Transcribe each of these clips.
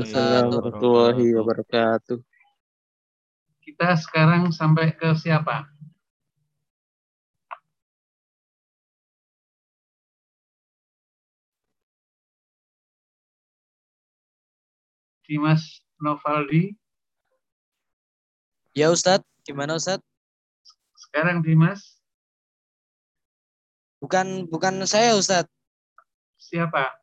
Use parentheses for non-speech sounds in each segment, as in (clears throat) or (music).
Waalaikumsalam warahmatullahi wabarakatuh. Kita sekarang sampai ke siapa? Dimas Novaldi. Ya Ustadz, gimana Ustadz? Sekarang Dimas. Bukan bukan saya Ustadz. Siapa?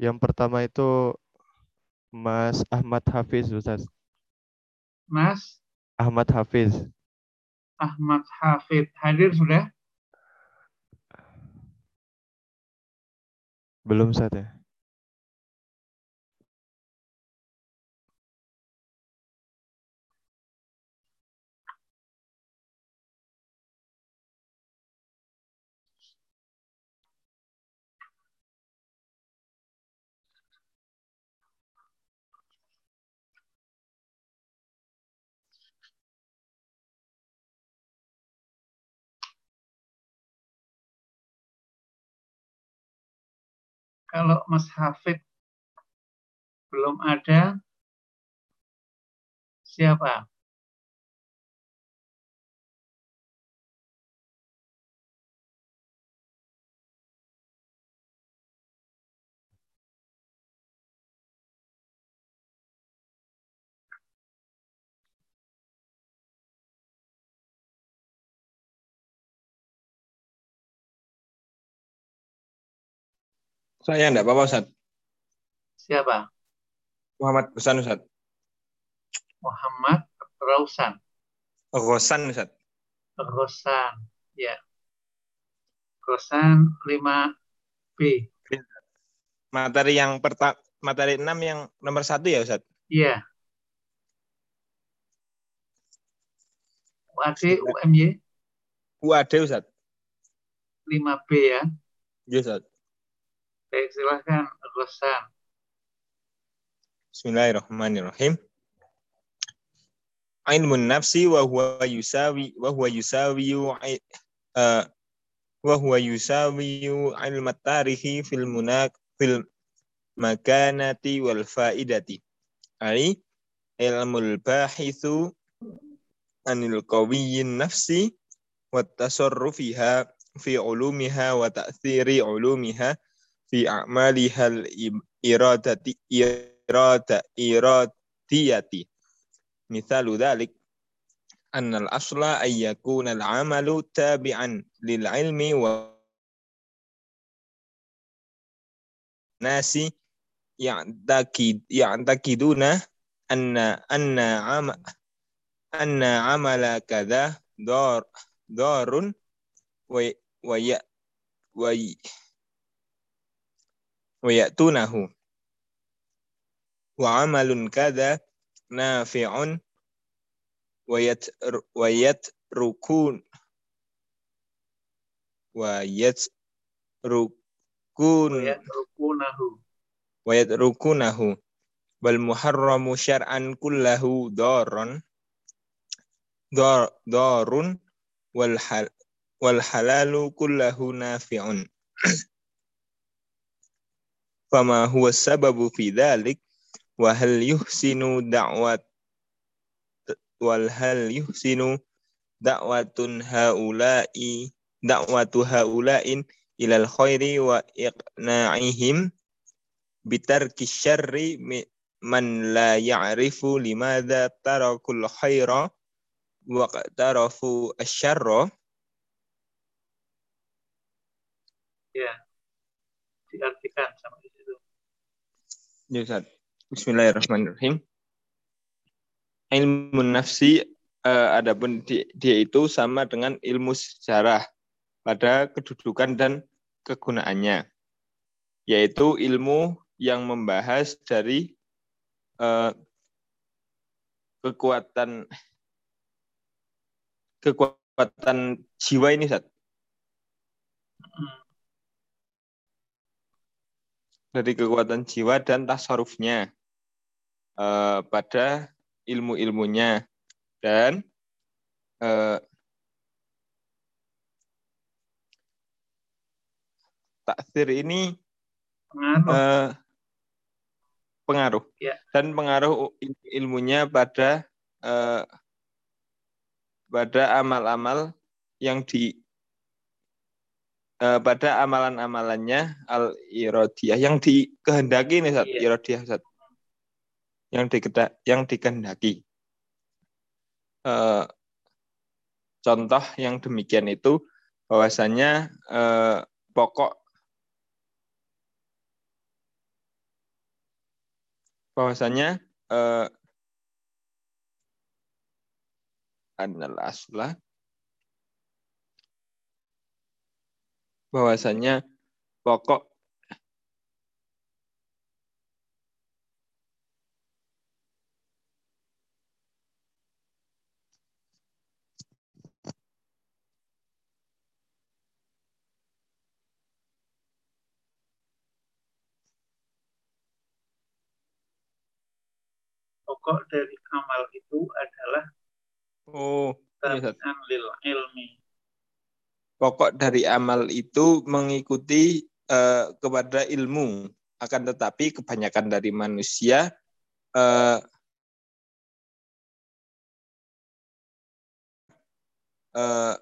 Yang pertama itu Mas Ahmad Hafiz, Ustaz. Mas Ahmad Hafiz. Ahmad Hafid. Hadir sudah? Belum, Ustaz ya? Kalau Mas Hafid belum ada, siapa? Saya enggak apa-apa, Ustaz. Siapa? Muhammad Husan, Ustaz. Muhammad Rausan. Rosan, Ustaz. Rosan. Ya. Rosan 5B. Materi yang pertama, materi 6 yang nomor satu ya, Ustaz? Iya. UAD, UMY, UAD, Ustaz. 5B ya. Iya, Ustaz. Baik, silahkan Rosan. Bismillahirrahmanirrahim. Ilmun nafsi wa huwa yusawi wa huwa yusawi uh, wa huwa yusawi ilmat tarihi fil munak fil makanati wal faidati. Ai ilmul bahithu anil qawiyyin nafsi wa tasarrufiha fi ulumiha wa ta'thiri ulumiha fi a'malihal iradati irada iradiyati mithalu dhalik anna al-asla ay yakuna al-amalu tabi'an lil ilmi wa nasi ya'takid ya'takiduna anna anna ama anna amala kadha dar darun wa wa ya wa ويأتونه. وعمل كذا نافع ويتركون. ويتركون. ويتركونه. ويتركونه. والمحرم شرعا كله ضارا ضار والحلال كله نافع. fama huwa sababu fi dhalik wa hal yuhsinu da'wat wal hal yuhsinu da'watun haula'i da'watu haula'in ilal khairi wa iqna'ihim bitarki syarri man la ya'rifu limadha tarakul khaira wa tarafu asyarra. Ya. Diartikan sama Ustaz. Bismillahirrahmanirrahim. Ilmu nafsi uh, adapun di, dia itu sama dengan ilmu sejarah pada kedudukan dan kegunaannya, yaitu ilmu yang membahas dari uh, kekuatan kekuatan jiwa ini, Ustaz. Dari kekuatan jiwa dan tasarufnya uh, pada ilmu-ilmunya dan uh, takdir ini Pengaruh. eh, pengaruh Ya. dan pengaruh il- ilmunya pada eh, pada amal-amal yang di eh, pada amalan-amalannya al irodiyah yang dikehendaki nih Ustaz, Iya. irodiyah Ustaz. yang dikeda, yang dikehendaki Eh, contoh yang demikian itu bahwasanya eh, pokok bahwasanya eh, annal asla bahwasanya pokok Pokok dari amal itu adalah oh iya, lil ilmi. Pokok dari amal itu mengikuti eh, kepada ilmu akan tetapi kebanyakan dari manusia eh, eh,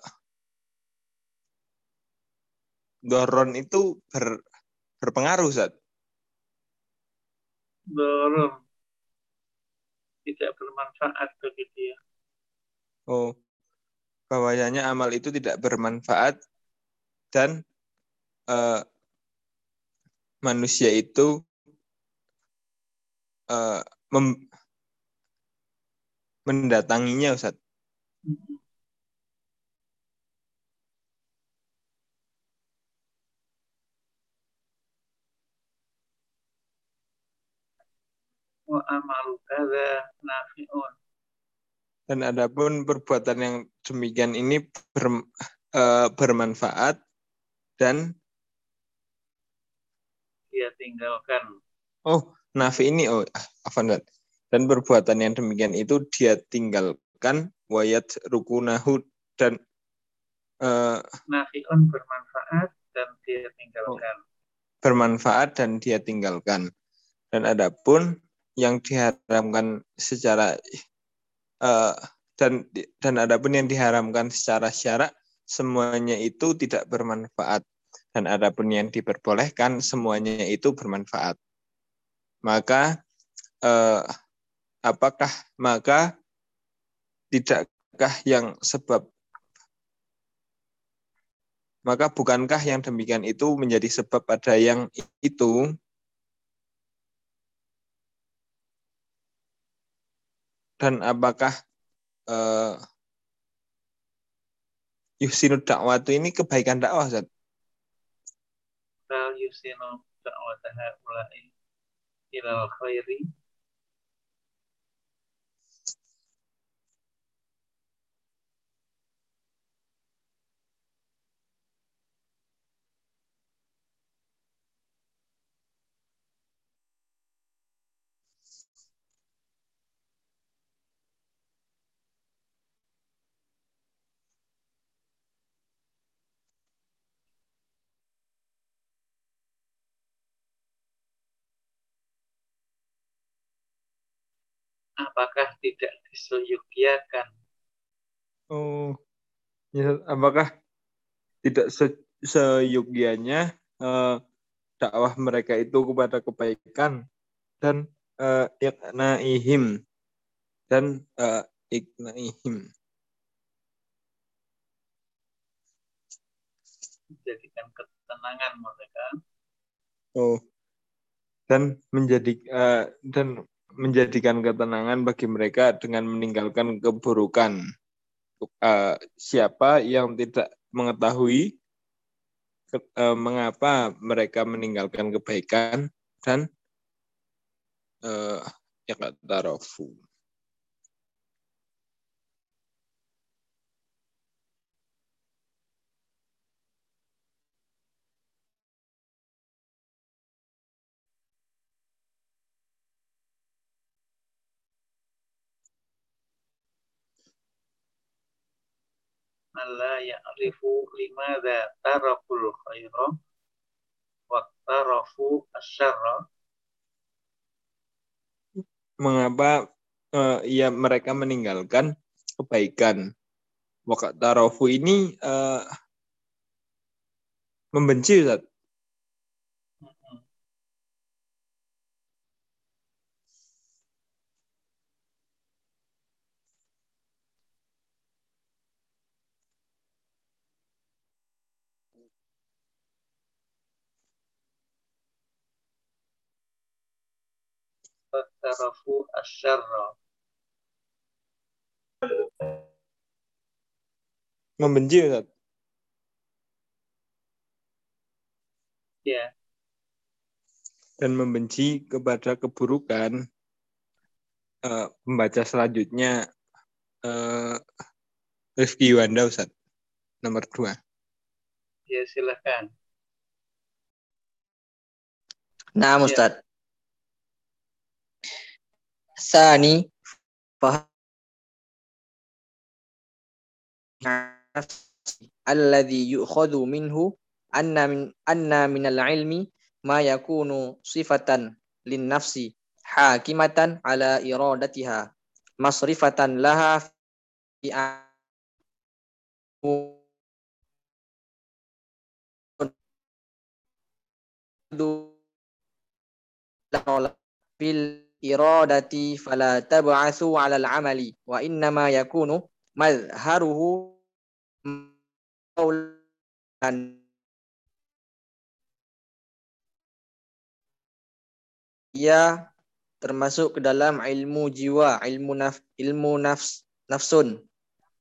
doron itu ber- berpengaruh Ustaz. Dorong. Tidak bermanfaat bagi dia. Oh, bahwasanya amal itu tidak bermanfaat dan eh, manusia itu mem- mendatanginya, Ustaz. Wa amalu kada nafi'un. Dan adapun perbuatan yang demikian ini ber- eh, bermanfaat dan Dia tinggalkan. oh nafi ini oh Ustaz. dan perbuatan yang demikian itu dia tinggalkan wayat rukunahu dan eh, Nafi'un bermanfaat dan dia tinggalkan. bermanfaat dan dia tinggalkan. Dan adapun yang diharamkan secara eh, dan dan adapun yang diharamkan secara syarak semuanya itu tidak bermanfaat dan adapun yang diperbolehkan semuanya itu bermanfaat. Maka eh, apakah maka tidakkah yang sebab maka bukankah yang demikian itu menjadi sebab ada yang itu dan apakah eh, yuhsinu dakwatu ini kebaikan dakwah Ustaz? Bal yusinu da'wata ha'ulai ilal khairi. Apakah tidak diseyukiakan Oh, ya, apakah tidak se seyogianya eh, dakwah mereka itu kepada kebaikan dan eh, iknaihim dan eh, iknaihim menjadikan ketenangan mereka. Oh, dan menjadi eh, dan menjadikan ketenangan bagi mereka dengan meninggalkan keburukan. Eh, siapa yang tidak mengetahui eh, mengapa mereka meninggalkan kebaikan dan eh, ya tarofu. Alla ya'rifu limadza tarakul khaira wa tarafu asyarra Mengapa eh, ya mereka meninggalkan kebaikan? Wakat tarofu ini eh, membenci Ustaz. Tarafu asyarra Membenci Ustaz. ya. Dan membenci kepada keburukan eh, pembaca selanjutnya eh, Rifki Wanda Ustaz. Nomor dua. Ya silahkan Nah, Ya. Sani alladhi yu'khadhu minhu anna min anna min al-ilmi ma yakunu sifatan lin nafsi hakimatan ala iradatiha masrifatan laha fi fil iradati fala tab'athu 'ala al-'amali wa innama yakunu madharuhu qawlan ia termasuk ke dalam ilmu jiwa, ilmu naf, ilmu nafs, nafsun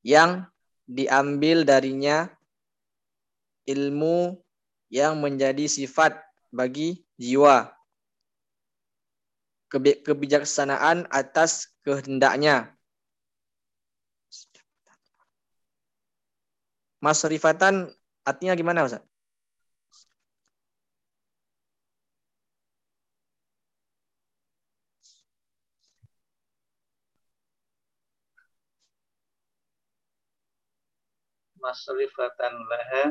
yang diambil darinya ilmu yang menjadi sifat bagi jiwa. Kebi- Kebijaksanaan atas kehendaknya. Masrifatan artinya gimana Ustaz? masrifatan laha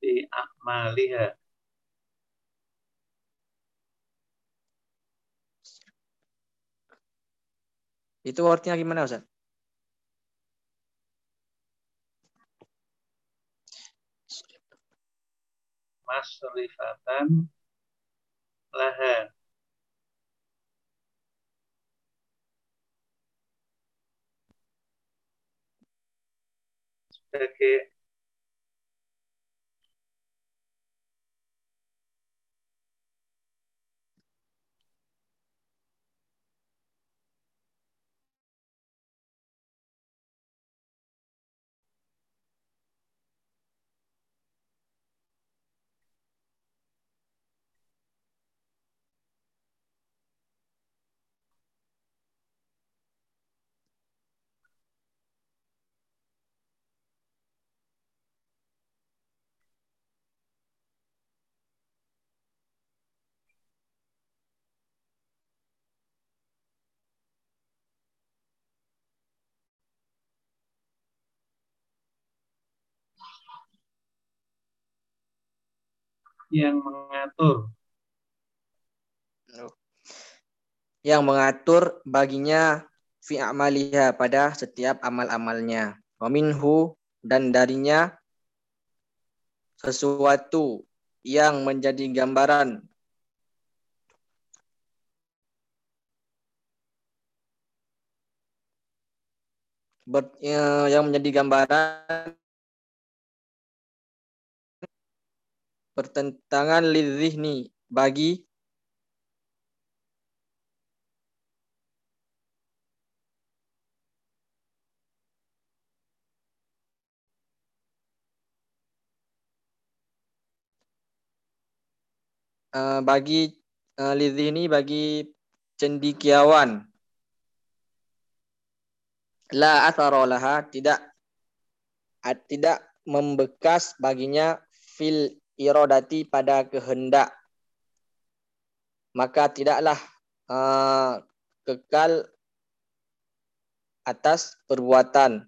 fi a'maliha Itu artinya gimana Ustaz? masrifatan laha sebagai yang mengatur. Yang mengatur baginya fi amaliha pada setiap amal-amalnya. Wa minhu dan darinya sesuatu yang menjadi gambaran. Ber- eh, yang menjadi gambaran pertentangan lidzihni bagi eh, bagi eh, lidzihni bagi cendikiawan. La athara tidak tidak membekas baginya fil iradati pada kehendak. Maka tidaklah uh, kekal atas perbuatan.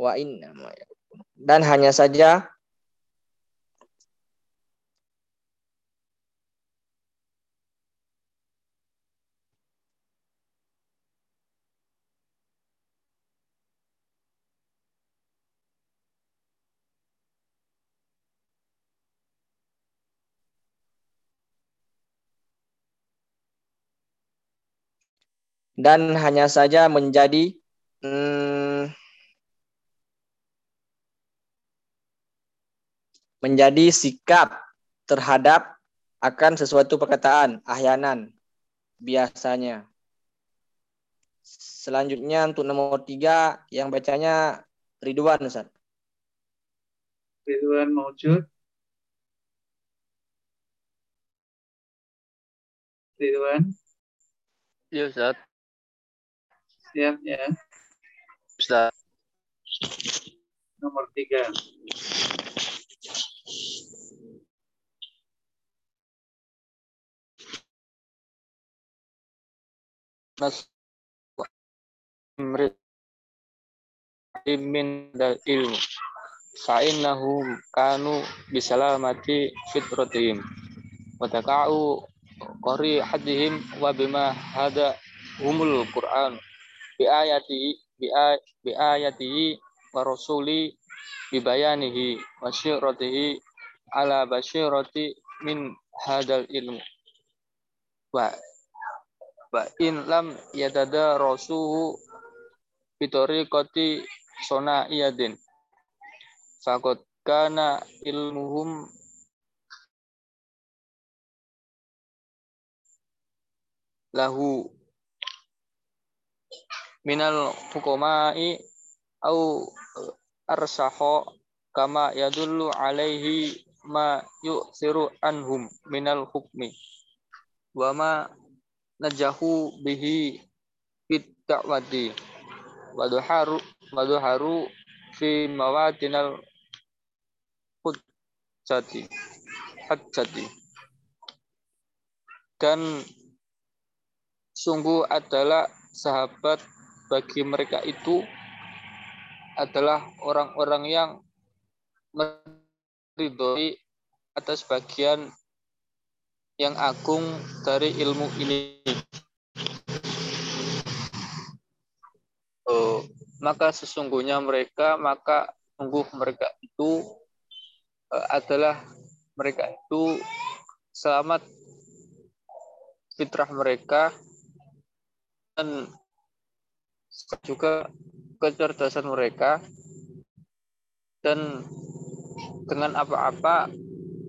Wa inna dan hanya saja dan hanya saja menjadi hmm, menjadi sikap terhadap akan sesuatu perkataan ahyanan biasanya. Selanjutnya untuk nomor tiga yang bacanya Ridwan Ustaz. Ridwan Maujud. Ridwan. Ya Ustaz. Siap ya. Ustaz. Nomor tiga. Nas min dal ilmu fa'innahum kanu bisalamati fitratihim wa taka'u qari hadihim wa bima hada humul qur'an bi ayati bi, ay, bi ayatihi wa rasuli bi bayanihi wa syiratihi ala basyirati min hadal ilmu wa wa in lam yadada rasuhu bitoriqati sona iyadin fakot kana ilmuhum lahu minal hukumai au arsaho kama yadullu alaihi ma yu'siru anhum minal hukmi. Wa ma najahu bihi fit da'wati. Wa duharu wa duharu fi mawatinal hujjati hujjati dan sungguh adalah sahabat bagi mereka itu adalah orang-orang yang meridhoi atas bagian yang agung dari ilmu ini. Oh, maka sesungguhnya mereka, maka sungguh mereka itu uh, adalah mereka itu selamat fitrah mereka dan juga kecerdasan mereka dan dengan apa-apa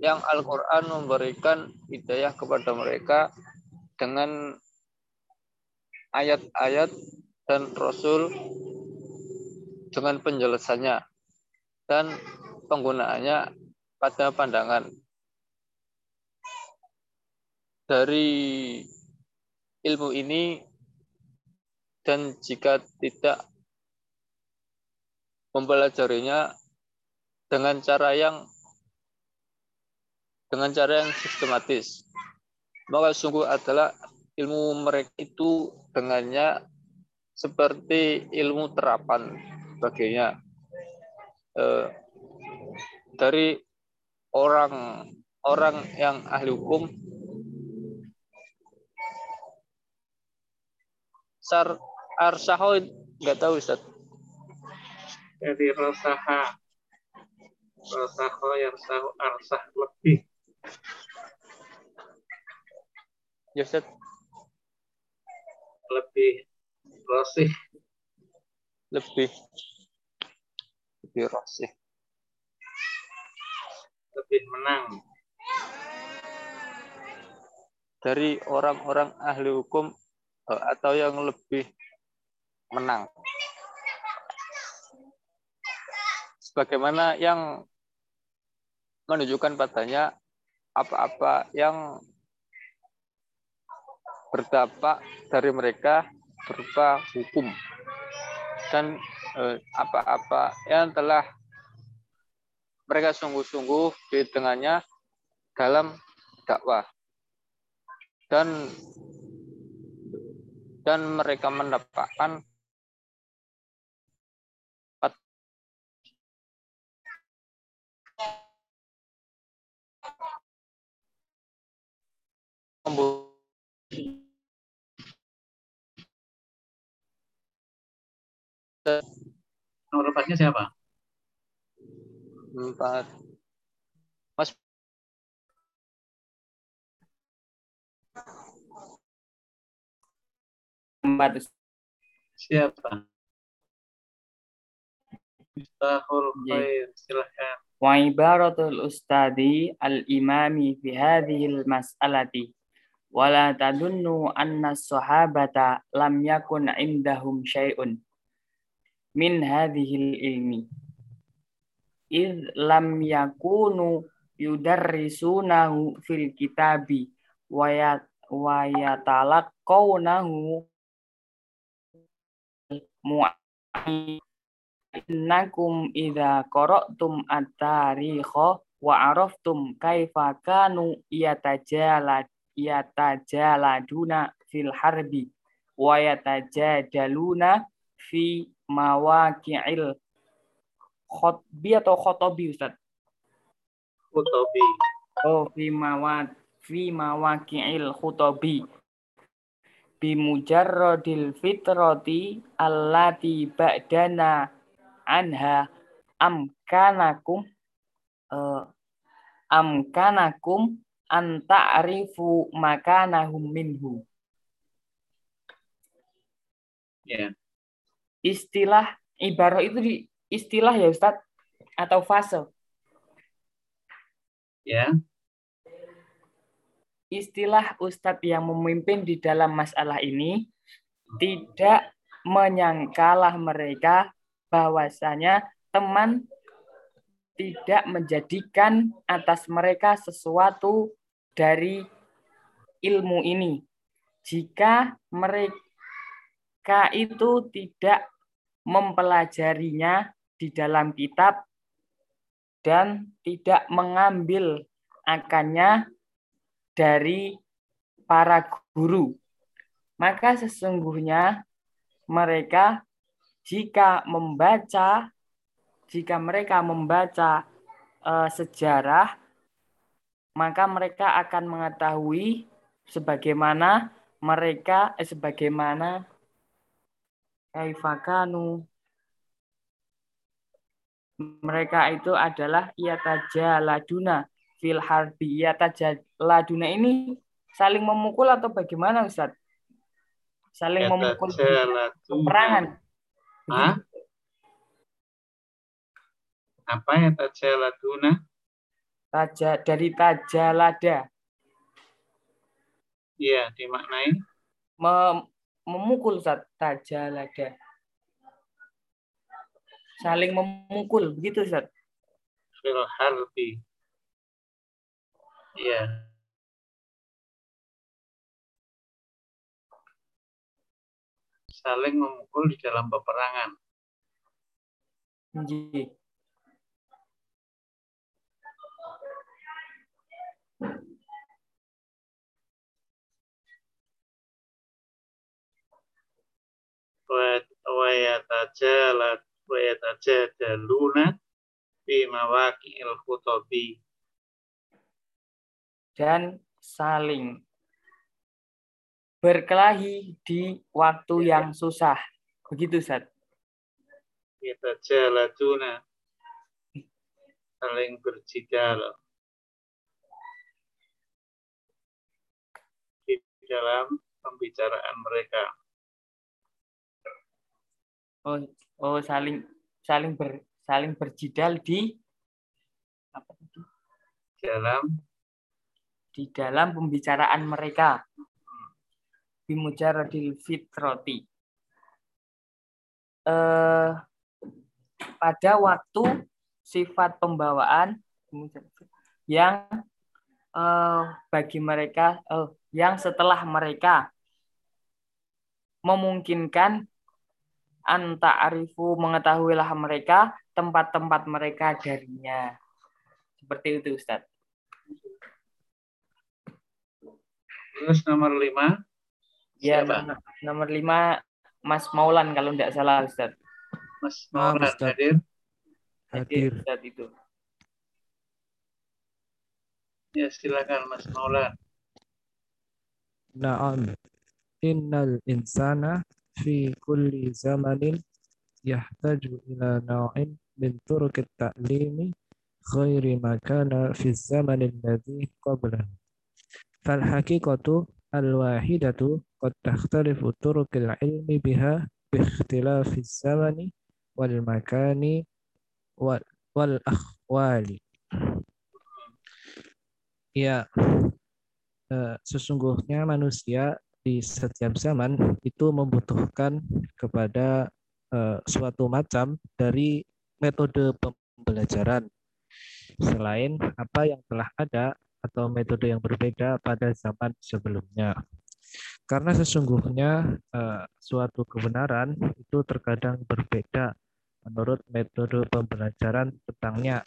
yang Al-Quran memberikan hidayah kepada mereka dengan ayat-ayat dan Rasul dengan penjelasannya dan penggunaannya pada pandangan. Dari ilmu ini dan jika tidak mempelajarinya dengan cara yang dengan cara yang sistematis. Maka sungguh adalah ilmu mereka itu dengannya seperti ilmu terapan baginya eh, dari orang orang yang ahli hukum arsaho nggak tahu Ustaz. Jadi rasaha rasaho yang sahu arsah lebih Ya Ustaz. lebih rosih Lebih lebih rosih. lebih menang Dari orang-orang ahli hukum eh, atau yang lebih menang. Sebagaimana yang menunjukkan padanya apa-apa yang berdampak dari mereka berupa hukum dan eh, apa-apa yang telah mereka sungguh-sungguh di dengannya dalam dakwah dan dan mereka mendapatkan nomor empatnya siapa empat Mas. Ustaz. Siapa? Miftahul khair. Silahkan. Wa ibaratul ustadi al-imami fi hadhil mas'alati wa la tadunnu anna sahabata lam yakun indahum syai'un min hadhil ilmi id lam yakunu yudarrisunahu fil kitabi wa ya- wa yatalaqawnahu mu'ayyin innakum idza qara'tum at-tarikha wa araftum kaifa kanu yatajala yatajaladuna fil harbi wa yatajadaluna fi mawaqi'il khotbi atau khotobi Ustaz? Kutobi. Oh, fi mawa fi mawaqi'il khutobi bimujarradil fitrati allati ba'dana anha amkanakum eh, amkanakum an ta'rifu makanahum minhu. Ya. Istilah ibarah itu di istilah ya Ustaz atau fase. Ya. Istilah Ustadz yang memimpin di dalam masalah ini tidak menyangkalah mereka bahwasanya teman tidak menjadikan atas mereka sesuatu dari ilmu ini. Jika mereka itu tidak mempelajarinya di dalam kitab dan tidak mengambil akannya dari para guru. Maka sesungguhnya mereka jika membaca jika mereka membaca eh, sejarah maka mereka akan mengetahui sebagaimana mereka eh, sebagaimana kaifakanu mereka itu adalah yatajaladuna fil harbi yatajaladuna ini saling memukul atau bagaimana Ustaz? Saling memukul peperangan. Hah? Apa ya tajaladuna? Taja dari tajalada Iya, dimaknai Mem- memukul Ustaz tajalada. Saling memukul begitu Ustaz. fil harbi. Iya. Saling memukul di dalam peperangan. Nggih. Fi mawaqi'il dan saling berkelahi di waktu yang susah. Begitu Ustaz. Yatajaladuna. Saling berjidal. Di dalam pembicaraan mereka. Oh, oh saling saling ber saling berjidal di apa tadi? Dalam di dalam pembicaraan mereka bimujaradil fitroti eh pada waktu sifat pembawaan yang eh, bagi mereka eh, yang setelah mereka memungkinkan anta arifu mengetahuilah mereka tempat-tempat mereka darinya seperti itu Ustaz. terus nomor lima. Ya, Siapa? nomor, nomor lima Mas Maulan kalau tidak salah Ustaz. Mas Ah, Maulana Ustaz. hadir. Hadir. Ustaz itu. Ya silakan Mas Maulan. Na'am. Innal insana fi kulli zamanin yahtaju ila naw'in min turuq at-ta'limi ghairi ma kana fi zaman alladhi qablahu. Fal haqiqatu qad تختلف طرق العلم بها باختلاف الزمن والمكان والأخوال. Ya, e, sesungguhnya manusia di setiap zaman itu membutuhkan kepada e, suatu macam dari metode pembelajaran selain apa yang telah ada atau metode yang berbeda pada zaman sebelumnya. Karena sesungguhnya eh, suatu kebenaran itu terkadang berbeda menurut metode pembelajaran tentangnya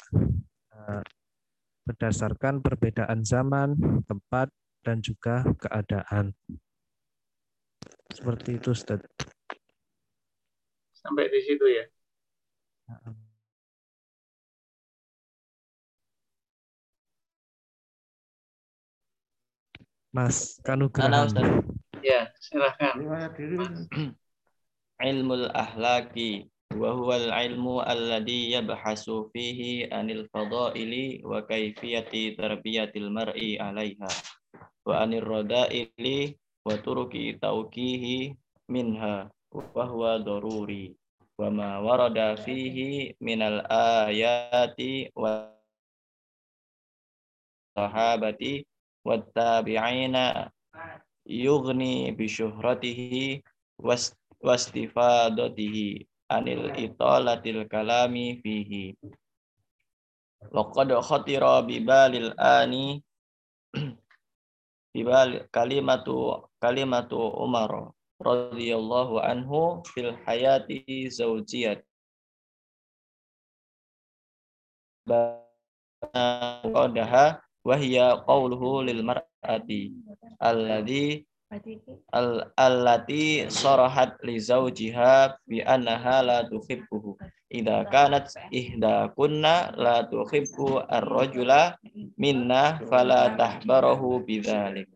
berdasarkan perbedaan zaman, tempat, dan juga keadaan. Seperti itu, Ustaz. Sampai di situ ya? Mas Kanugraha. Ya, (clears throat) Ilmu al-ahlaki wa al ilmu alladhi yabhasu fihi anil fadaili wa kaifiyati tarbiyatil mar'i alaiha wa anir radaili wa turuki taukihi minha wa huwa daruri wa ma warada fihi minal ayati wa sahabati wa tabi'ina yugni bi syuhratihi wastifadatihi anil italatil kalami fihi. Wa qad khatira bi balil ani (clears throat) bi bal kalimatu kalimatu umar radhiyallahu anhu fil hayati zaujiyat qadaha wa hiya qawluhu lil mar'a mar'ati alladhi allati sarahat li zawjiha bi annaha la tuhibbuhu. Idza kanat ihda kunna la tuhibbu ar-rajula minna fala tahbarahu bidzalik.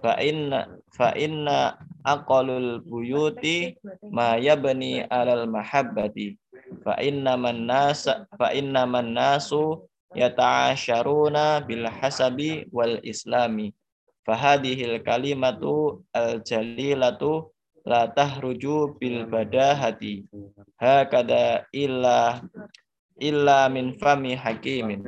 Fa inna fa inna aqalul buyuti ma yabni alal mahabbati. Fa inna man nas fa inna man nasu yata'asharuna bil hasabi wal islami Fahadihil kalimatu al jalilatu la tahruju bil badahati. Hakada illa illa min fami hakimin.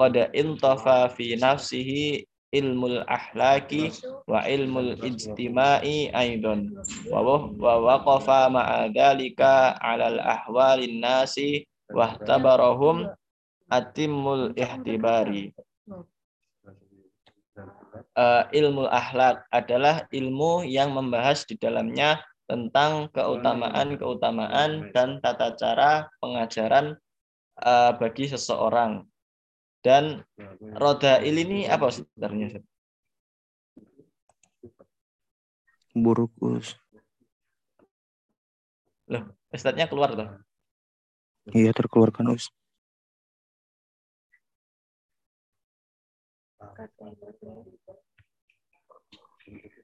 Qad intafa fi nafsihi ilmul ahlaki wa ilmul ijtima'i aidon. Wa wa waqafa ma'a dalika 'alal ahwalin nasi wa tabarahum atimul ihtibari uh, ilmu akhlak adalah ilmu yang membahas di dalamnya tentang keutamaan-keutamaan dan tata cara pengajaran uh, bagi seseorang. Dan roda ini apa sebenarnya? Buruk, Us. Loh, Ustadznya keluar tuh. Iya, terkeluarkan, Us.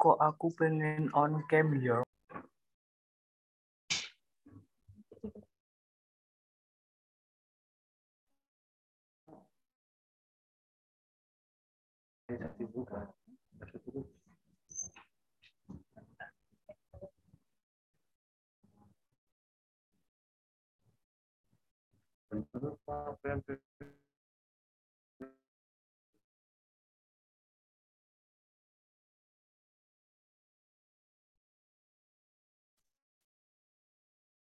Kok aku pengen on cam ya?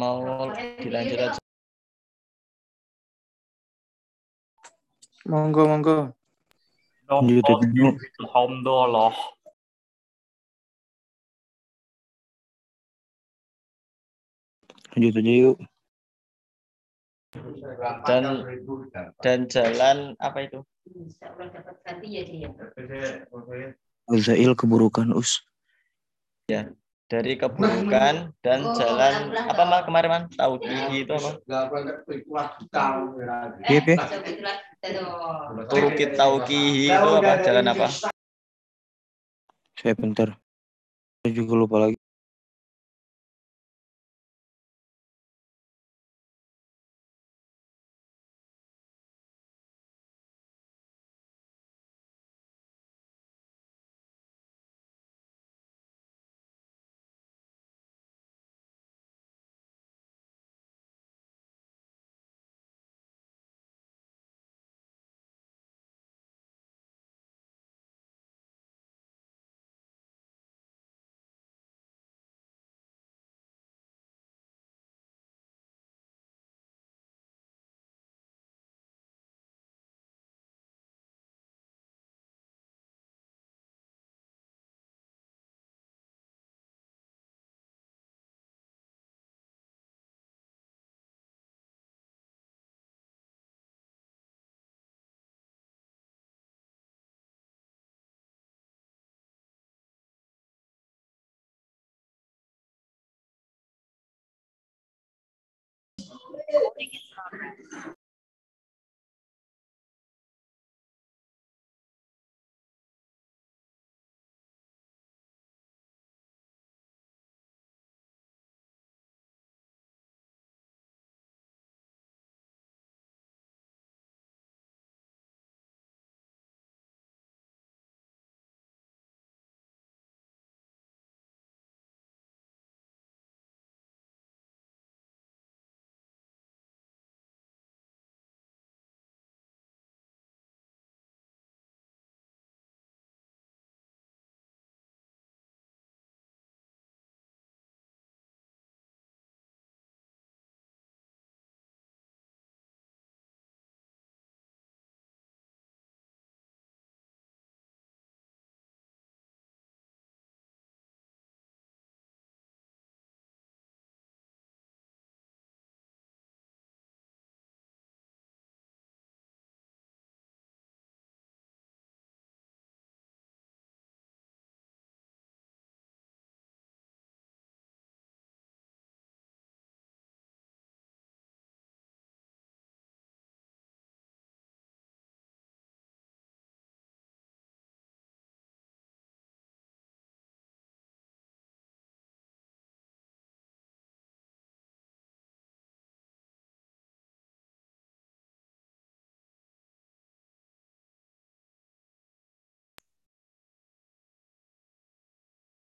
mau dilanjut aja? Monggo, monggo. Lanjut aja yuk. Alhamdulillah. Lanjut aja yuk. Dan dan jalan apa itu? Zail keburukan us. Dari keburukan dan jalan apa mah kemarin man? Tauhid itu apa? Pi. Turukit tauqihi itu apa? Jalan apa? Saya bentar. Saya juga lupa lagi. Building in progress.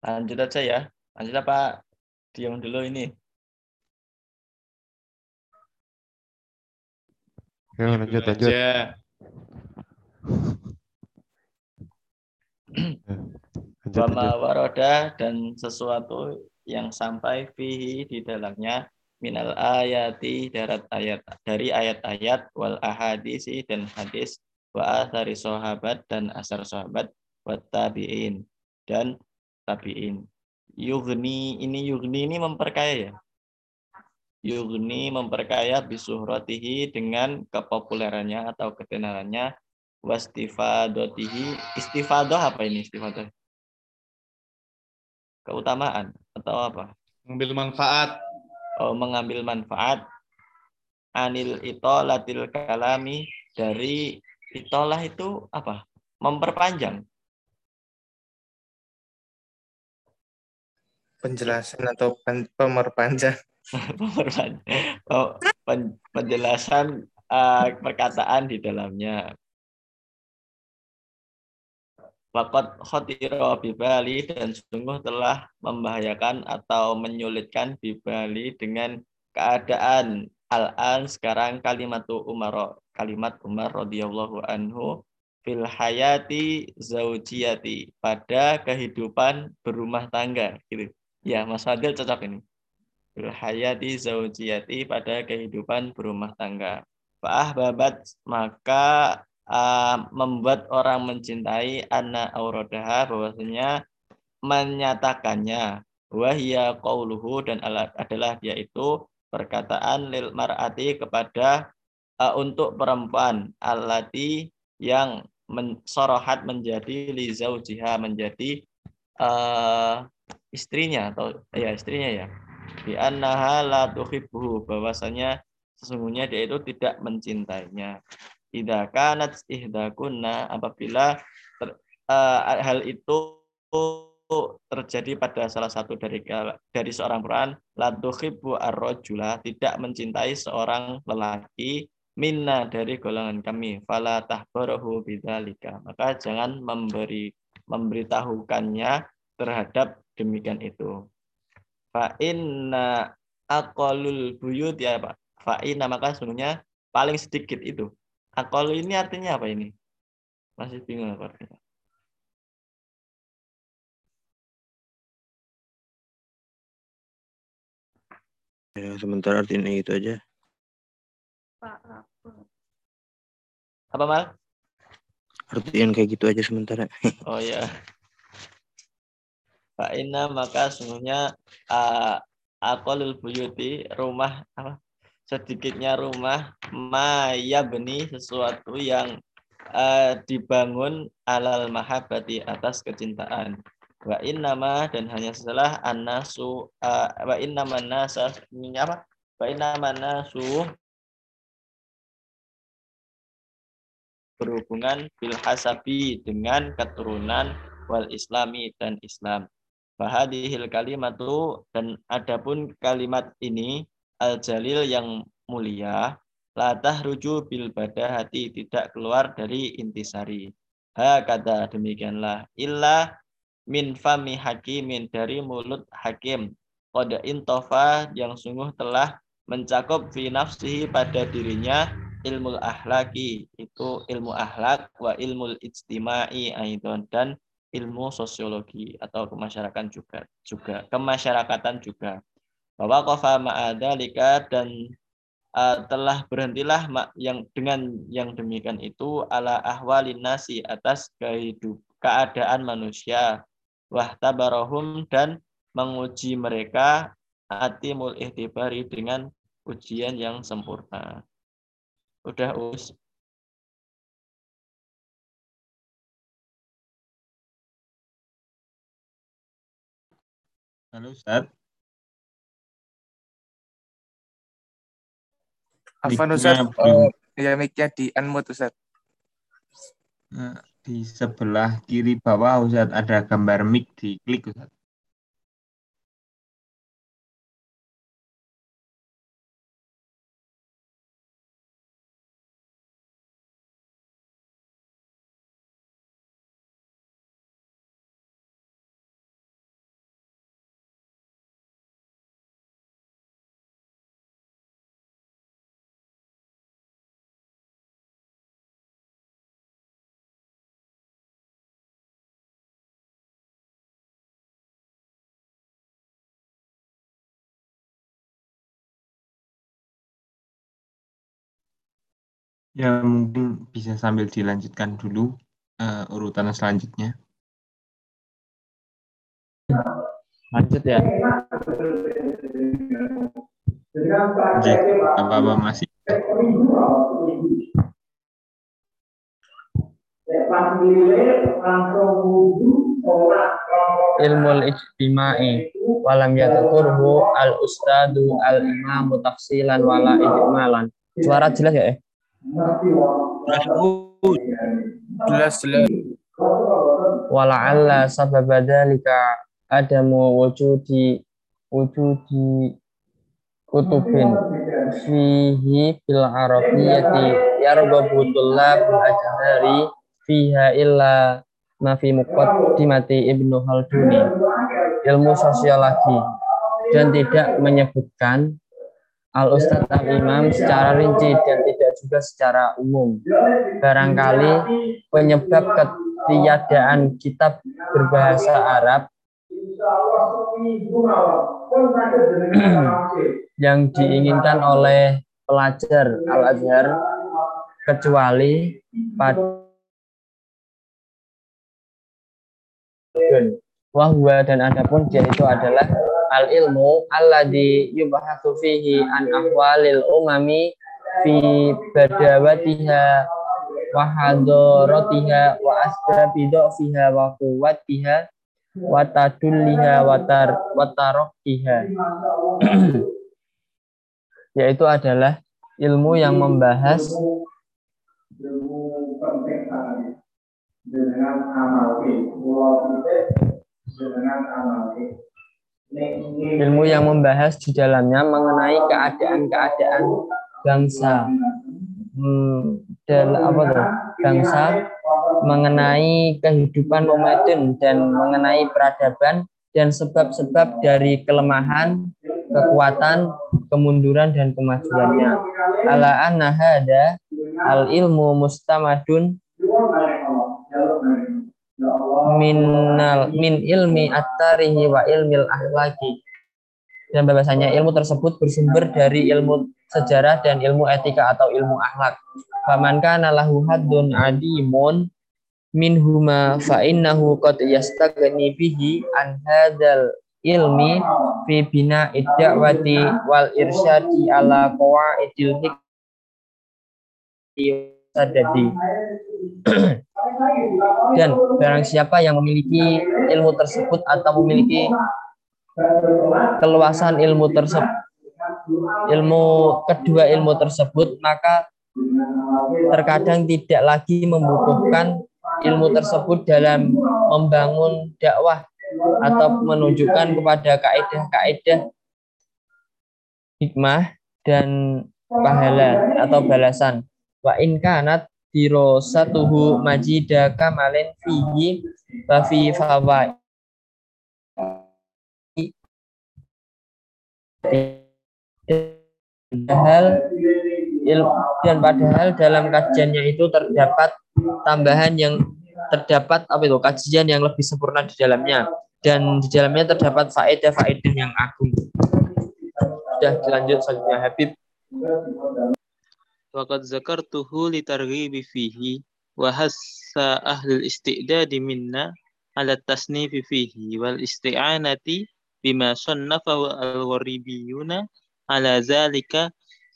Lanjut aja ya. Lanjut apa? Diam dulu ini. Oke, lanjut, lanjut. aja. Lanjut, Wama waroda dan sesuatu yang sampai fihi di dalamnya minal ayati darat ayat dari ayat-ayat wal ahadisi dan hadis wa asari sahabat dan asar sahabat wa tabi'in dan tabi'in. Yugni ini yugni ini memperkaya ya. Yugni memperkaya bisuhratihi dengan kepopulerannya atau ketenarannya. Wastifadotihi istifadoh apa ini istifadoh keutamaan atau apa? Mengambil manfaat. oh, mengambil manfaat. Anil itolatil kalami. Dari itolah itu apa? Memperpanjang penjelasan atau pen- pemerpanjang. Pemerpan- (laughs) oh, pen- penjelasan eh, perkataan di dalamnya. Fakat khotiro bibali dan sungguh telah membahayakan atau menyulitkan bibali dengan keadaan al-an sekarang kalimat Umar kalimat Umar radhiyallahu anhu fil hayati zaujiyati pada kehidupan berumah tangga gitu. Ya, Mas Fadil cocok ini. Fil hayati zaujiyati pada kehidupan berumah tangga. Fa'ah babat maka uh, membuat orang mencintai anak auradaha bahwasanya menyatakannya wahia qauluhu dan ala- adalah dia itu perkataan lil mar'ati kepada uh, untuk perempuan alati yang men, sorohat menjadi li zaujiha menjadi uh, istrinya atau ya istrinya ya. Bi annaha la bahwasanya sesungguhnya dia itu tidak mencintainya. Idza kanat ihdakunna apabila ter, uh, hal itu terjadi pada salah satu dari dari seorang peran la tuhibbu ar-rajula tidak mencintai seorang lelaki minna dari golongan kami. Fala tahbarahu bidzalika. Maka jangan memberi memberitahukannya terhadap demikian itu fa inna aqallul buyut ya Pak fa inna maka sesungguhnya paling sedikit itu Akol ini artinya apa ini? Masih bingung apa artinya? Ya, sementara artinya itu aja. Apa mal? Artian kayak gitu aja sementara. Oh ya. Pak Ina maka sungguhnya uh, akolul buyuti rumah apa sedikitnya rumah maya beni sesuatu yang uh, dibangun alal mahabbati atas kecintaan. Wa nama dan hanya setelah anasu uh, wa innama nasa apa? Wa innama nasu berhubungan bil hasabi dengan keturunan wal islami dan Islam Bahadihil kalimatu dan adapun kalimat ini al-jalil yang mulia latah ruju bil hati tidak keluar dari intisari. Ha kata demikianlah illa min fami hakimin dari mulut hakim. Qad intofa yang sungguh telah mencakup fi nafsihi pada dirinya ilmu ahlaki itu ilmu ahlak wa ilmu ijtimai aidon dan ilmu sosiologi atau kemasyarakatan juga juga kemasyarakatan juga. Bahwa kofa ma'adalika dan uh, telah berhentilah yang dengan yang demikian itu ala ahwalin nasi atas kehidup keadaan manusia. Wah tabarahum dan menguji mereka atimul ihtibari dengan ujian yang sempurna. Udah us Halo Ustaz. Afan Ustaz, eh, ya mic-nya di unmute Ustaz. Nah, di sebelah kiri bawah Ustaz ada gambar mic diklik Ustaz. Ya mungkin bisa sambil dilanjutkan dulu eh, urutan selanjutnya. lanjut ya. Jack, apa-apa masih ilmu ijtimai. Walam yadkurhu al ustadu al imamu tafsilan wala ijmalan. Suara jelas ya eh Jelas jelas. wala'alla sababa dzalika adamu wujudi wujudi kutubin. Fihi bil arabiyyati yarghabu tullabul ajhari fiha illa ma fi muqaddimati Ibnu Khalduni. Ilmu sosiologi. Dan tidak menyebutkan al ustadz al imam secara rinci dan tidak juga secara umum. Barangkali penyebab ketiadaan kitab berbahasa Arab (clears throat) yang diinginkan oleh pelajar Al-Azhar kecuali pada wahwa dan adapun dia itu adalah al ilmu alladhi yubahatsu fihi an ahwalil umami fi badawatiha wa hadaratiha wa asbabi fiha wa quwwatiha wa tadulliha wa tar (clears throat) yaitu adalah ilmu yang membahas dengan amal dengan amal ilmu yang membahas di dalamnya mengenai keadaan-keadaan bangsa. Dalam apa tuh? Bangsa mengenai kehidupan nomaden dan mengenai peradaban dan sebab-sebab dari kelemahan, kekuatan, kemunduran dan kemajuannya. Ala anna hada al ilmu mustamadun minal min ilmi at-tarihi wa ilmil ahlaki dan bahwasanya ilmu tersebut bersumber dari ilmu sejarah dan ilmu etika atau ilmu akhlak. Faman kana lahu haddun adimun minhuma fa innahu qad yastaghni bihi an hadzal ilmi fi bina idda'wati wal irsyadi ala qawaidil sadadi (clears throat) dan barang siapa yang memiliki ilmu tersebut atau memiliki keluasan ilmu tersebut ilmu kedua ilmu tersebut maka terkadang tidak lagi membutuhkan ilmu tersebut dalam membangun dakwah atau menunjukkan kepada kaidah-kaidah hikmah dan pahala atau balasan. Wa in kanat dirosatuhu majida kamalin fihi wa fi fawai padahal dan padahal dalam kajiannya itu terdapat tambahan yang terdapat apa itu kajian yang lebih sempurna di dalamnya dan di dalamnya terdapat faedah-faedah yang agung. Sudah dilanjut selanjutnya Habib. Waqad zakartuhu litarghibi fihi wa hassa ahlul istidadi minna ala tasnifi fihi wal isti'anati bima sannafahu al-gharibiyuna ala zalika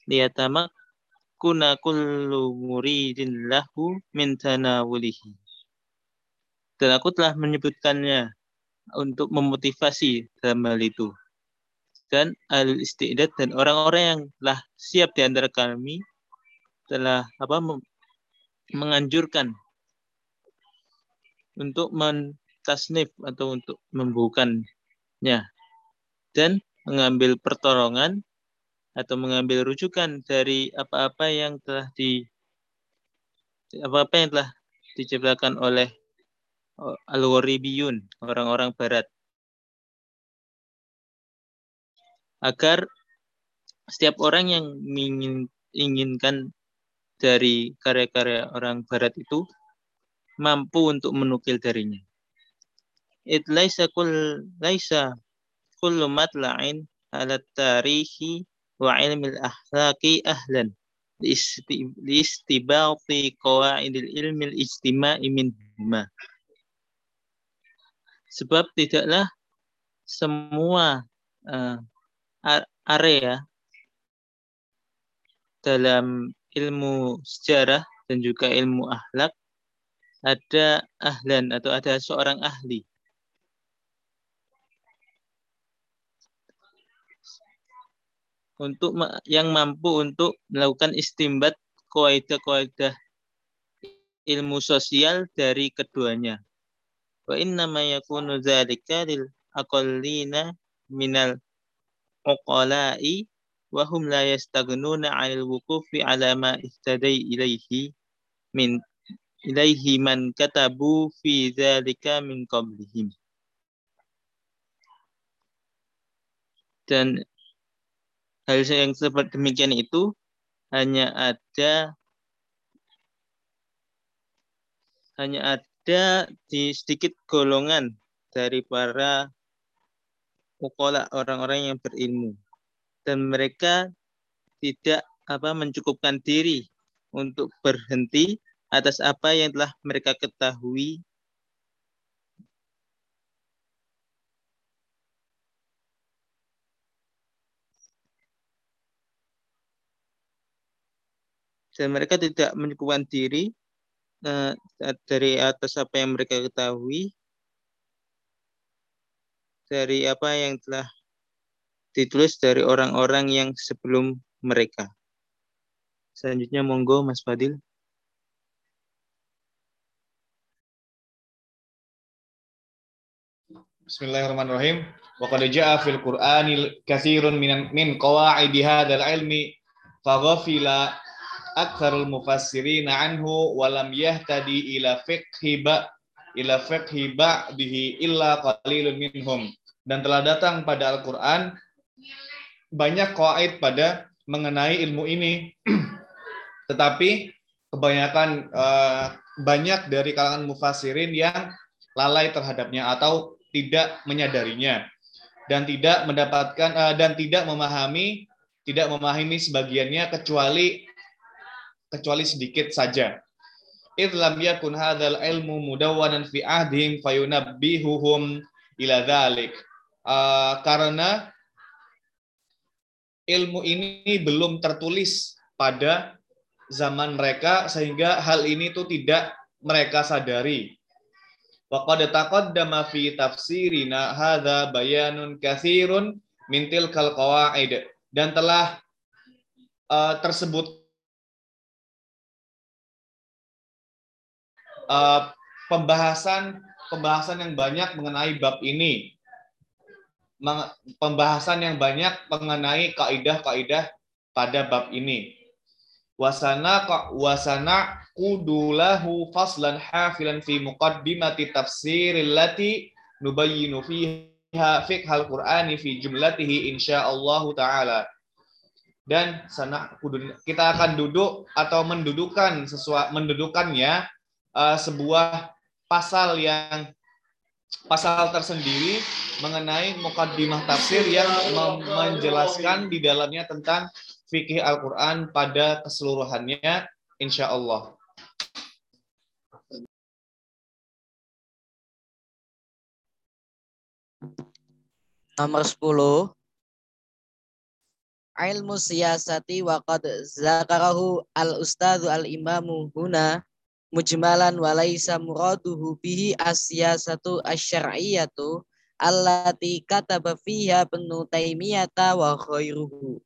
liyatamakkuna kullu muridin lahu min tanawulihi. Dan aku telah menyebutkannya untuk memotivasi dalam hal itu. Dan al-istidad dan orang-orang yang telah siap di antara kami telah apa menganjurkan untuk mentasnif atau untuk membukannya dan mengambil pertolongan atau mengambil rujukan dari apa-apa yang telah di apa-apa yang telah diciptakan oleh al-gharibiyun, orang-orang barat. Agar setiap orang yang ingin, inginkan dari karya-karya orang barat itu mampu untuk menukil darinya. It laisa kul laisa kullu matla'in ala tarihi wa ilmi al-akhlaqi ahlan liistibati qawaidil ilmi al-ijtima'i minhuma. Sebab tidaklah semua uh, area dalam ilmu sejarah dan juga ilmu akhlak ada ahlan atau ada seorang ahli. Untuk yang mampu untuk melakukan istimbat kaidah-kaidah ilmu sosial dari keduanya. Wa inna ma yakunu dzalika lil aqallina minal uqala'i wa hum la yastagnuna 'anil wuqufi 'ala ma istadai ilaihi min ilaihi man katabu fi dzalika min qablihim dan hal yang seperti demikian itu hanya ada hanya ada di sedikit golongan dari para ukola orang-orang yang berilmu. Dan mereka tidak apa mencukupkan diri untuk berhenti atas apa yang telah mereka ketahui dan mereka tidak mencukupkan diri uh, dari atas apa yang mereka ketahui dari apa yang telah ditulis dari orang-orang yang sebelum mereka. Selanjutnya monggo Mas Fadil. Bismillahirrahmanirrahim. Wa qad jaa fil Qur'ani katsirun min min qawaidi hadzal ilmi faghafila aktsarul mufassirin anhu wa lam yahtadi ila fiqhi ba ila fiqhi ba'dihi illa qalilun minhum. Dan telah datang pada Al-Qur'an banyak qawaid pada mengenai ilmu ini. (clears throat) Tetapi kebanyakan uh, banyak dari kalangan mufassirin yang lalai terhadapnya atau tidak menyadarinya dan tidak mendapatkan uh, dan tidak memahami tidak memahami sebagiannya kecuali kecuali sedikit saja. Idh lam yakun hadzal ilmu mudawwanan fi ahdihim fayunabbihuhum ila dzalik. Uh, karena ilmu ini belum tertulis pada zaman mereka sehingga hal ini tuh tidak mereka sadari. Wa qad taqaddama fi tafsirina hadza bayanun katsirun min tilkal qawaid dan telah uh, tersebut uh, pembahasan pembahasan yang banyak mengenai bab ini. Pembahasan yang banyak mengenai kaidah-kaidah pada bab ini. Wasana wasana kudulahu faslan hafilan fi muqaddimati tafsiril lati nubayyinu fiha fiqhal qur'ani fi jumlatihi insyaallah taala. Dan sana kita akan duduk atau mendudukan sesuatu mendudukannya uh, sebuah pasal yang pasal tersendiri mengenai mukaddimah tafsir yang menjelaskan di dalamnya tentang fikih Al-Quran pada keseluruhannya, insya Allah. Nomor 10. Ilmu siyasati wa qad zakarahu al-ustadhu al-imamu huna mujmalan wa laisa muraduhu bihi as-siyasatu asy-syar'iyyatu allati kataba fiha Ibnu Taimiyah wa khairuhu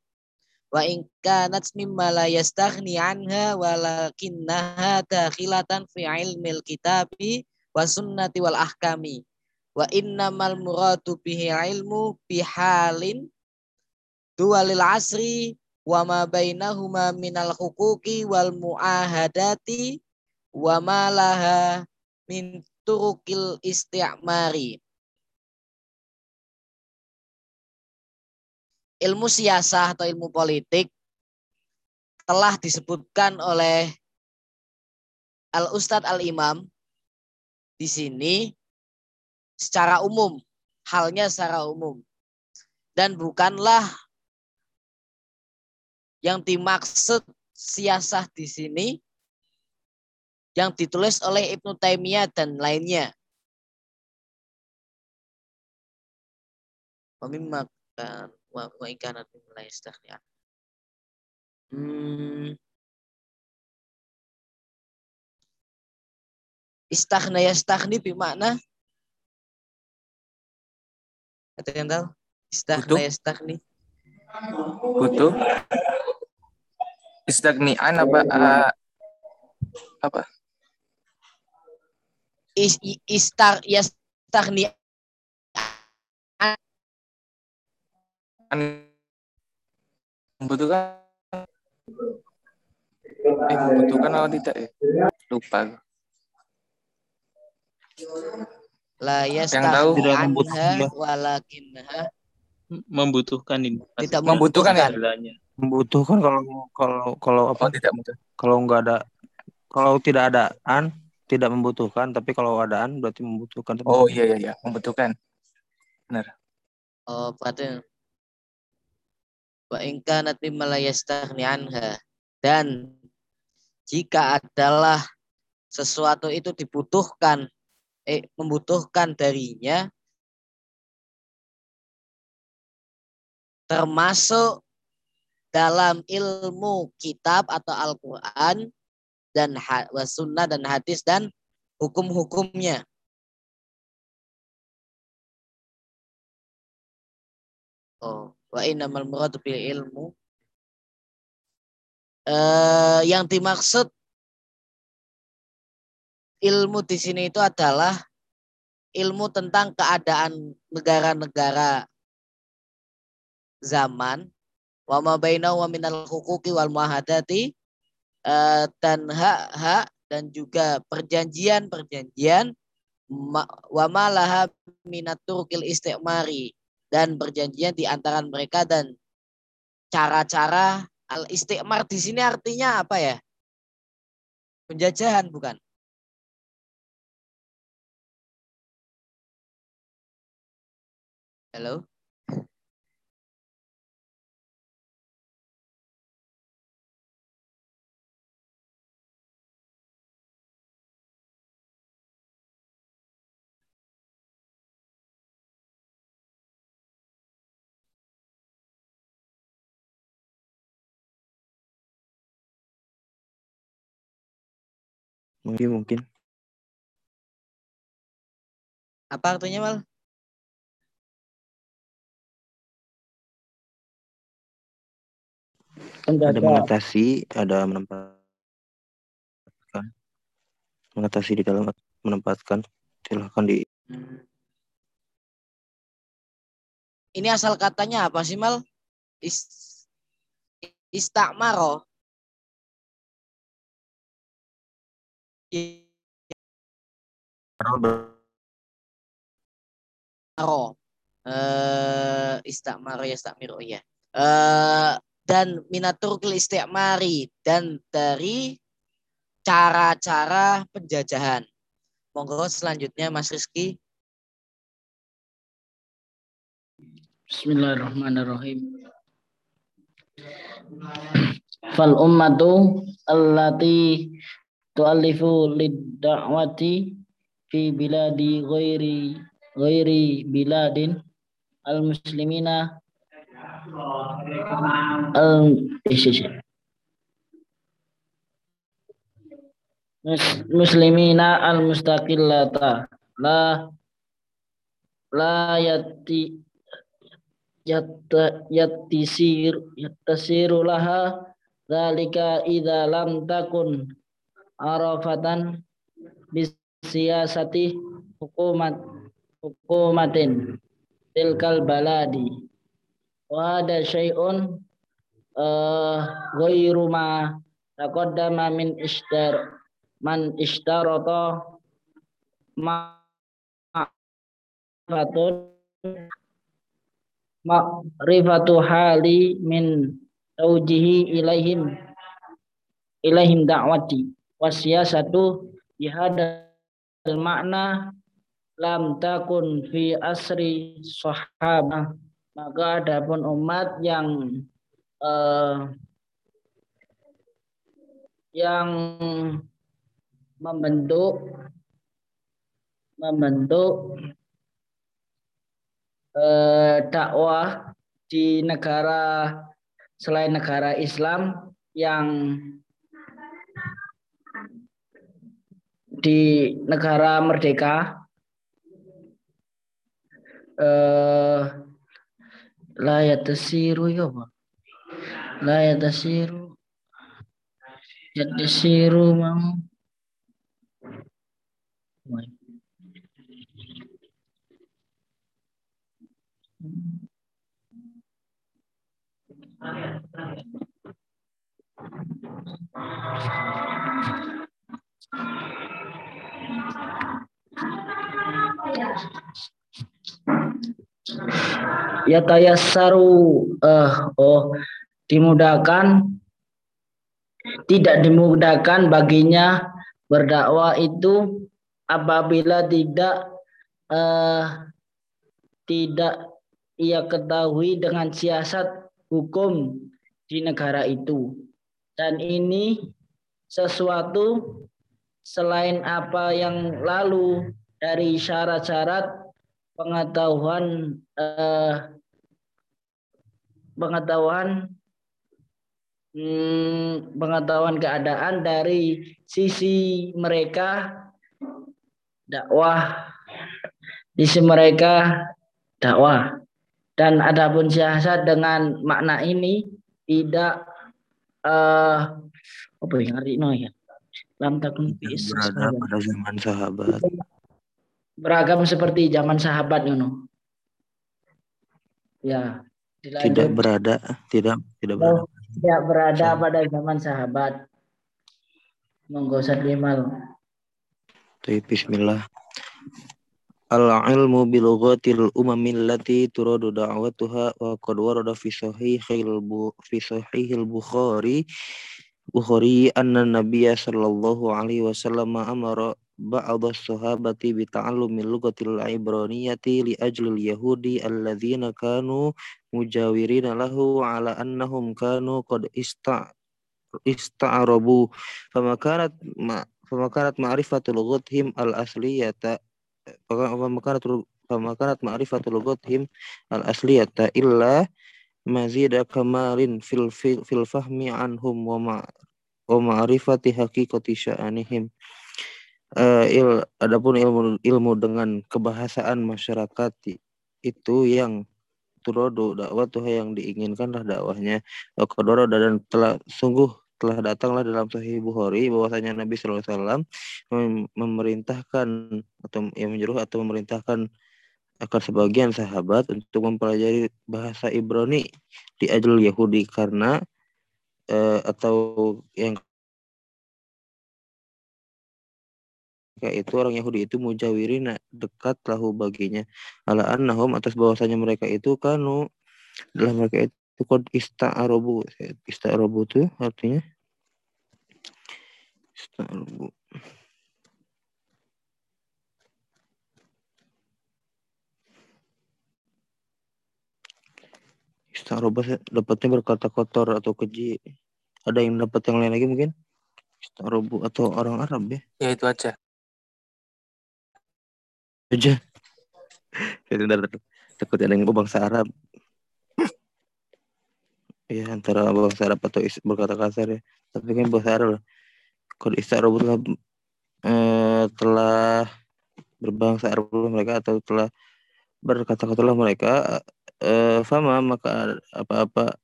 wa in kanat mimma la yastaghni anha walakinnaha dakhilatan fi ilmil kitabi wa sunnati wal ahkami. Wa innamal muradu bihi ilmu bihalin dualil asri wa ma bainahuma minal huquqi wal muahadati wa ma laha min turukil isti'mari ilmu siasah atau ilmu politik telah disebutkan oleh Al Ustadz Al Imam di sini secara umum, halnya secara umum. Dan bukanlah yang dimaksud siasah di sini yang ditulis oleh Ibnu Taimiyah dan lainnya. Memimakan wa wa in kanat la yastaghni Hmm. Istaghna yastaghni bermakna Ada yang tahu? Istaghna yastaghni. Butuh. Istagnian apa uh, apa? Is, istar yastaghni membutuhkan eh membutuhkan atau tidak ya lupa. La Yang tahu yastaghni tidak anha membutuhkan. walakinnaha membutuhkan ini tidak Membutuhkan ya? Membutuhkan kalau kalau kalau apa? Oh, tidak membutuhkan. Kalau nggak ada kalau tidak adaan tidak membutuhkan, tapi kalau adaan berarti membutuhkan. Tapi Oh iya iya iya, membutuhkan. Benar. Oh, berarti wa in kanat mimma anha dan jika adalah sesuatu itu dibutuhkan eh membutuhkan darinya termasuk dalam ilmu kitab atau Al-Qur'an dan sunnah dan hadis dan hukum-hukumnya. Oh, wa innamal muradu bil ilmu. Eh, yang dimaksud ilmu di sini itu adalah ilmu tentang keadaan negara-negara zaman wa ma bainahu wa minal huquqi wal muahadati eh, dan hak-hak dan juga perjanjian-perjanjian wa ma laha minat turkil istimari dan perjanjian di antara mereka dan cara-cara al istimar di sini artinya apa ya? Penjajahan bukan? Halo? Mungkin mungkin Apa artinya mal? ada mengatasi, ada menempatkan, mengatasi di dalam menempatkan. Silahkan di Ini asal katanya apa sih mal? Is, istakmaro. Maro. Eh istakmaro ya istakmiro ya. Eh dan minaturkil istikmari dan dari cara-cara penjajahan. Monggo selanjutnya Mas Rizky. Bismillahirrahmanirrahim. Fal ummatu allati tu'allifu lid-da'wati fi biladi ghairi ghairi biladin al-muslimina al. Mus- muslimina al-mustaqillata la la yati yatta yattisir yattasiru laha dzalika idza lam takun arafatan bisiyasati hukumat hukumatin tilkal baladi. Wa hada syai'un uh, ghairu ma taqaddama min ishtar man ishtarata ma fatun ma'rifatu hali min taujihi ilaihim ilaihim da'wati wasiyasatu bihadal makna lam takun fi asri sahabah. Maka adapun umat yang eh, yang membentuk membentuk eh, dakwah di negara selain negara Islam yang di negara merdeka. Layat la yatasiru ya apa la yatasiru. Tersiru mau. Thank you. Ya tayasaru eh oh dimudahkan tidak dimudahkan baginya berdakwah itu apabila tidak eh, tidak ia ketahui dengan siasat hukum di negara itu. Dan ini sesuatu selain apa yang lalu dari syarat-syarat pengetahuan eh, pengetahuan hmm, pengetahuan keadaan dari sisi mereka dakwah sisi mereka dakwah. Dan adapun siasat dengan makna ini tidak eh apa yang ngerti no ya lam takun fi berada pada zaman sahabat beragam seperti zaman sahabat Yono. Ya, dilanjut. tidak berada tidak tidak berada Oh, tidak berada pada zaman sahabat. Monggo Sadlimal. Tapi bismillah. Al-ilmu bil lughatil umamil lati turadu da'watuha wa qad warada fi sahihil bu fi sahihil Bukhari Bukhari anna Nabiyya sallallahu alaihi wasallam amara ba'd as-sahabati bi ta'allumi lughatil ibraniyati li ajli al-yahudi alladhina kanu mujawirina lahu ala annahum kanu qad ista ista'arabu fama kanat ma fama kanat ma'rifatul lughatihim al-asliyata fama kanat fama kanat ma'rifatul lughatihim al-asliyata illa mazida kamalin fil fil, fil fahmi anhum wa ma wa ma'rifati haqiqati sya'anihim. Uh, il adapun ilmu ilmu dengan kebahasaan masyarakat itu yang turodo dakwah tuh yang diinginkanlah dakwahnya. Kodoro dan telah sungguh telah datanglah dalam Sahih Bukhari bahwasanya Nabi Sallallahu Alaihi Wasallam memerintahkan atau yang menyuruh atau memerintahkan akan sebagian sahabat untuk mempelajari bahasa Ibrani di ajal Yahudi karena uh, atau yang itu orang Yahudi itu mujawirina dekat lahu baginya. Ala annahum atas bahwasanya mereka itu kanu dalam mereka itu kod ista'arobu ista'arobu itu artinya? Ista'arobu ista'arobu dapatnya berkata kotor atau keji. Ada yang dapat yang lain lagi mungkin? Ista'arobu atau orang Arab ya? Ya itu aja. aja. (laughs) Sebentar takut ada yang bangsa Arab. Ya antara bangsa Arab atau berkata kasar ya. Tapi kan bahasa Arab lah. Kalau Arab telah eh, telah berbangsa Arab mereka atau telah berkata-kata mereka eh, fama maka apa-apa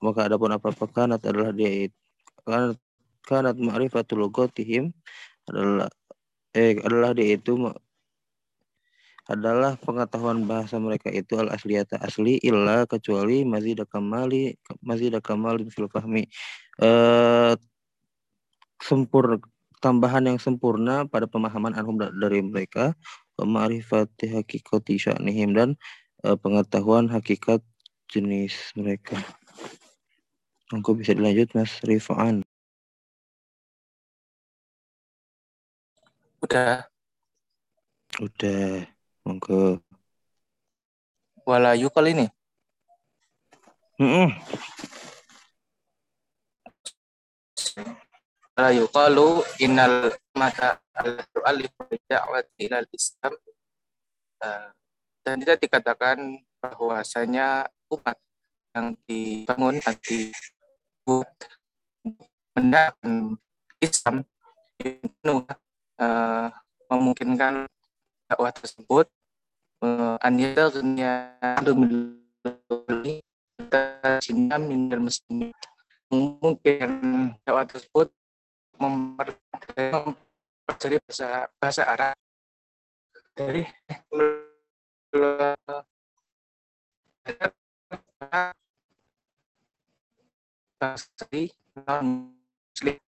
maka adapun apa-apa kanat adalah dia kanat kanat ma'rifatul lughatihim adalah eh adalah dia itu adalah pengetahuan bahasa mereka itu al asliyata asli illa kecuali masih ada kamali masih ada kamalin fil fahmi. Eh sempurna tambahan yang sempurna pada pemahaman anhum dari mereka ma'rifati hakikati sya'nihim dan eh, pengetahuan hakikat jenis mereka. Engkau bisa dilanjut Mas Rifan. Udah. Udah. Monggo. Walayu kali ini. Mm Wala yuqalu innal mata al-alif da'wat ilal Islam dan tidak dikatakan bahwasanya umat yang dibangun nanti buat mendakwahkan Islam itu uh, memungkinkan dakwah tersebut uh, an yadghniya min muslimin mungkin dakwah tersebut mempelajari bahasa bahasa Arab dari bahasa non muslim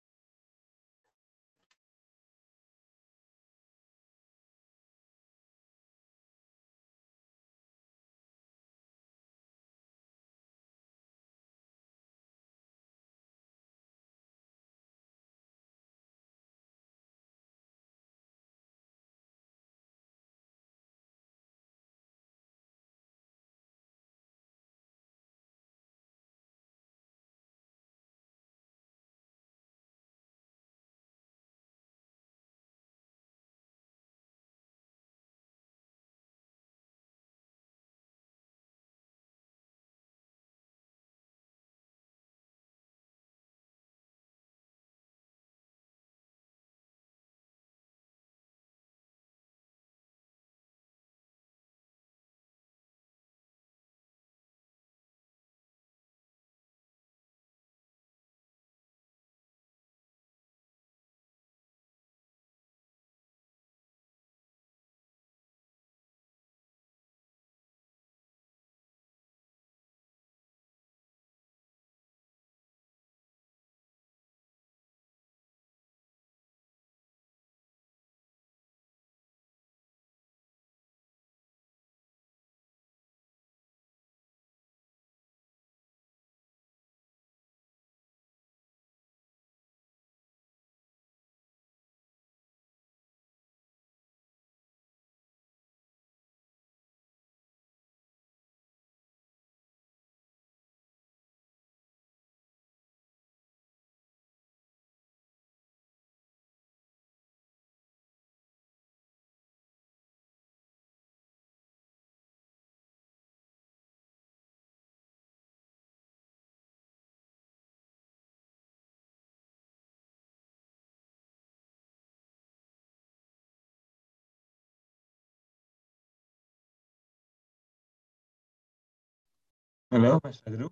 Halo, Mas Badru?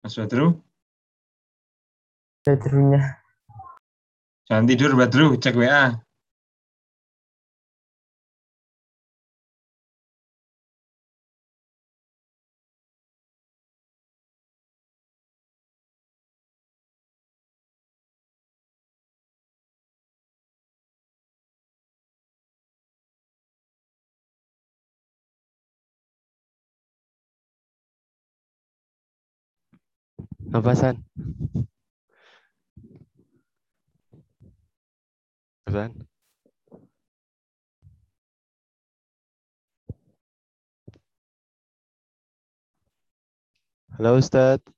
Mas Badru? Badrunya. Jangan tidur, Badru. Cek WA. Apa San? Hasan? Halo Ustadz.